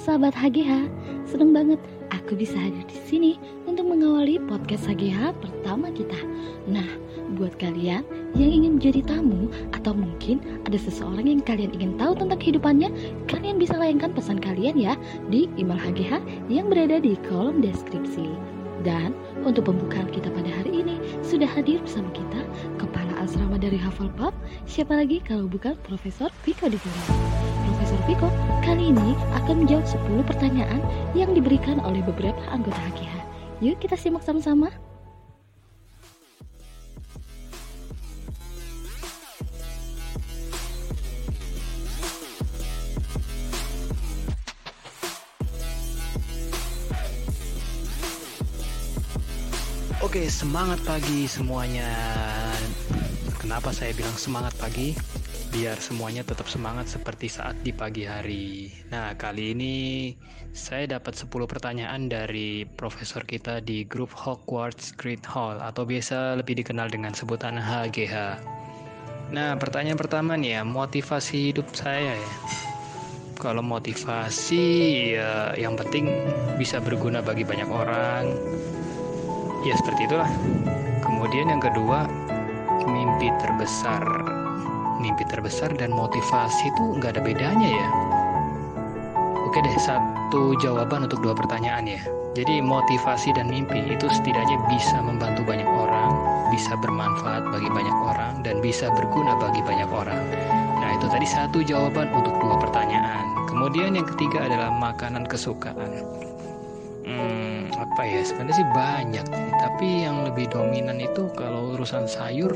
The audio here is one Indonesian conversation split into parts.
sahabat HGH. Seneng banget aku bisa hadir di sini untuk mengawali podcast HGH pertama kita. Nah, buat kalian yang ingin menjadi tamu atau mungkin ada seseorang yang kalian ingin tahu tentang kehidupannya, kalian bisa layangkan pesan kalian ya di email HGH yang berada di kolom deskripsi. Dan untuk pembukaan kita pada hari ini sudah hadir bersama kita Kepala Asrama dari Hufflepuff, siapa lagi kalau bukan Profesor Viko di sini. Profesor Viko kali ini akan menjawab 10 pertanyaan yang diberikan oleh beberapa anggota HGH. Yuk kita simak sama-sama. Oke, semangat pagi semuanya. Kenapa saya bilang semangat pagi? Biar semuanya tetap semangat seperti saat di pagi hari. Nah, kali ini saya dapat 10 pertanyaan dari profesor kita di grup Hogwarts Great Hall atau biasa lebih dikenal dengan sebutan HGH. Nah, pertanyaan pertama nih ya, motivasi hidup saya ya. Kalau motivasi ya yang penting bisa berguna bagi banyak orang, ya seperti itulah kemudian yang kedua mimpi terbesar mimpi terbesar dan motivasi itu nggak ada bedanya ya. Oke deh satu jawaban untuk dua pertanyaan ya. Jadi motivasi dan mimpi itu setidaknya bisa membantu banyak orang bisa bermanfaat bagi banyak orang dan bisa berguna bagi banyak orang. Nah itu tadi satu jawaban untuk dua pertanyaan. Kemudian yang ketiga adalah makanan kesukaan. Hmm, apa ya? Sebenarnya sih banyak tapi yang lebih dominan itu kalau urusan sayur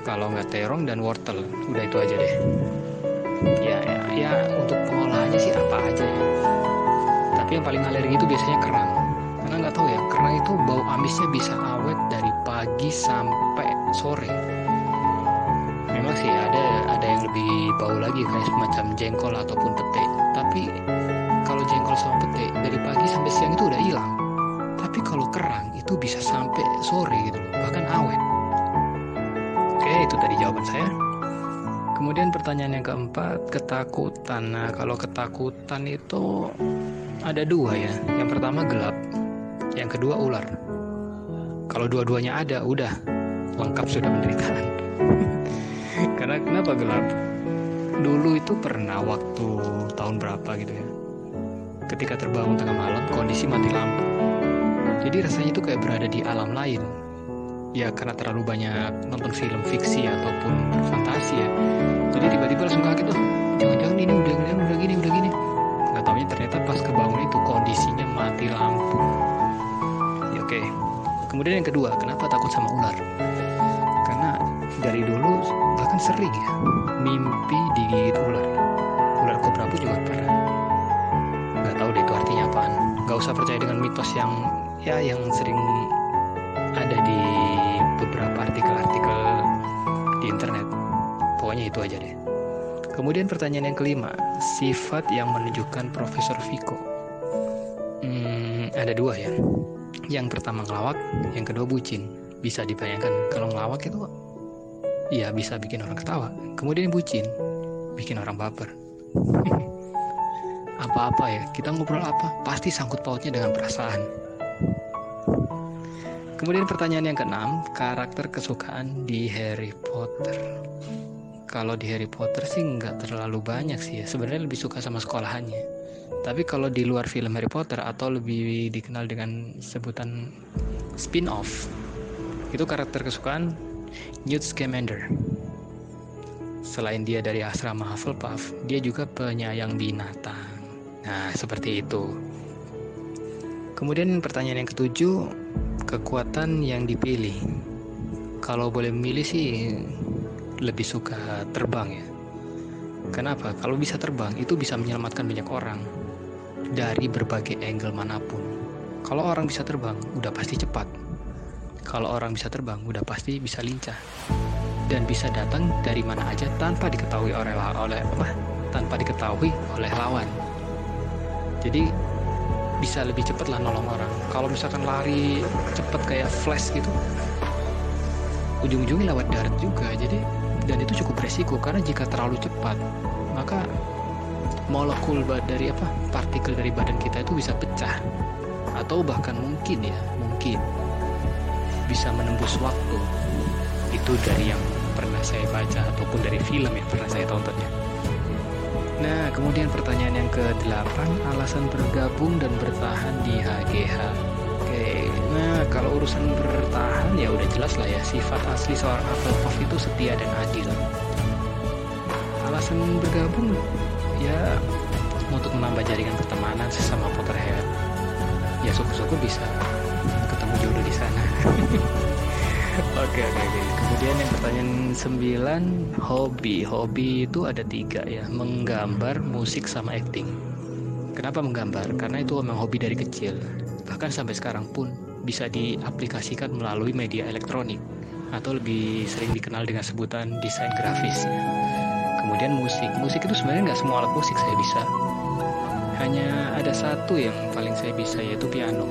kalau nggak terong dan wortel udah itu aja deh. Ya, ya ya untuk pengolahannya sih apa aja ya. Tapi yang paling alergi itu biasanya kerang. Karena nggak tahu ya kerang itu bau amisnya bisa awet dari pagi sampai sore. Memang sih ada ada yang lebih bau lagi kayak semacam jengkol ataupun pete. Tapi kalau jengkol sama pete dari pagi sampai siang itu udah hilang. Tapi kalau kerang itu bisa sampai saya. Kemudian pertanyaan yang keempat ketakutan. Nah kalau ketakutan itu ada dua ya. Yang pertama gelap yang kedua ular. Kalau dua-duanya ada udah lengkap sudah penderitaan karena kenapa gelap? Dulu itu pernah waktu tahun berapa gitu ya. Ketika terbangun tengah malam kondisi mati lampu. Jadi rasanya itu kayak berada di alam lain ya karena terlalu banyak nonton film fiksi ataupun fantasi ya. Jadi tiba-tiba langsung kaget tuh jangan-jangan ini udah gini udah gini udah gini. Nggak taunya ternyata pas kebangun itu kondisinya mati lampu. Ya oke. Kemudian yang kedua kenapa takut sama ular? Karena dari dulu bahkan sering ya mimpi digigit ular. Ular kobra pun juga pernah. Nggak tahu deh itu artinya apaan. Nggak usah percaya dengan mitos yang ya yang sering ada di beberapa artikel-artikel di internet. Pokoknya itu aja deh. Kemudian pertanyaan yang kelima sifat yang menunjukkan Profesor Viko hmm, ada dua ya. Yang pertama ngelawak yang kedua bucin. Bisa dibayangkan kalau ngelawak itu ya bisa bikin orang ketawa. Kemudian bucin bikin orang baper. Apa-apa ya kita ngobrol apa? Pasti sangkut pautnya dengan perasaan kemudian pertanyaan yang keenam karakter kesukaan di Harry Potter. Kalau di Harry Potter sih nggak terlalu banyak sih ya. Sebenarnya lebih suka sama sekolahannya. Tapi kalau di luar film Harry Potter atau lebih dikenal dengan sebutan spin-off itu karakter kesukaan Newt Scamander. Selain dia dari asrama Hufflepuff dia juga penyayang binatang. Nah, seperti itu. Kemudian pertanyaan yang ketujuh, kekuatan yang dipilih. Kalau boleh memilih sih lebih suka terbang ya. Kenapa? Kalau bisa terbang itu bisa menyelamatkan banyak orang dari berbagai angle mana pun. Kalau orang bisa terbang, udah pasti cepat. Kalau orang bisa terbang, udah pasti bisa lincah dan bisa datang dari mana aja tanpa diketahui oleh oleh apa? Tanpa diketahui oleh lawan jadi bisa lebih cepat lah nolong orang. Kalau misalkan lari cepet kayak flash gitu ujung-ujungnya lewat darat juga. Jadi dan itu cukup resiko karena jika terlalu cepat maka molekul dari apa partikel dari badan kita itu bisa pecah. Atau bahkan mungkin ya mungkin bisa menembus waktu. Itu dari yang pernah saya baca ataupun dari film yang pernah saya tonton ya. Nah, kemudian pertanyaan yang ke-8, alasan bergabung dan bertahan di HGH. Oke, nah kalau urusan bertahan ya udah jelas lah ya, sifat asli seorang Hufflepuff itu setia dan adil. Alasan bergabung ya untuk menambah jaringan pertemanan sesama Potterhead. Ya syukur-syukur bisa ketemu jodoh di sana. Oke oke oke. Kemudian yang pertanyaan sembilan hobi. Hobi itu ada tiga ya, menggambar, musik sama acting. Kenapa menggambar? Karena itu memang hobi dari kecil. Bahkan sampai sekarang pun bisa diaplikasikan melalui media elektronik atau lebih sering dikenal dengan sebutan desain grafis. Kemudian musik. Musik itu sebenarnya nggak semua alat musik saya bisa. Hanya ada satu yang paling saya bisa yaitu piano.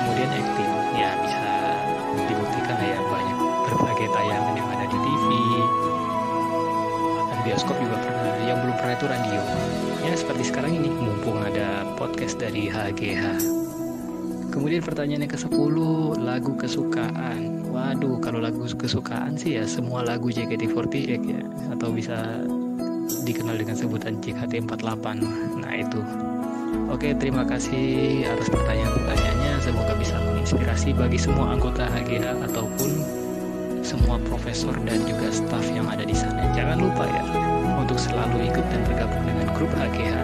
Kemudian acting. Ya bioskop juga pernah. Yang belum pernah itu radio. Ya seperti sekarang ini. Mumpung ada podcast dari HGH kemudian pertanyaan yang ke-10 lagu kesukaan. Waduh kalau lagu kesukaan sih ya semua lagu JKT48 ya. Atau bisa dikenal dengan sebutan JKT48 nah itu. Oke, terima kasih atas pertanyaan-pertanyaannya. Semoga bisa menginspirasi bagi semua anggota HGH ataupun semua profesor dan juga staf yang ada di sana. Jangan lupa ya untuk selalu ikut dan bergabung dengan grup HGH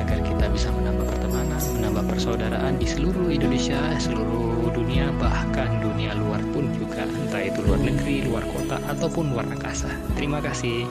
agar kita bisa menambah pertemanan, menambah persaudaraan di seluruh Indonesia, seluruh dunia, bahkan dunia luar pun juga, entah itu luar negeri, luar kota, ataupun luar angkasa. Terima kasih.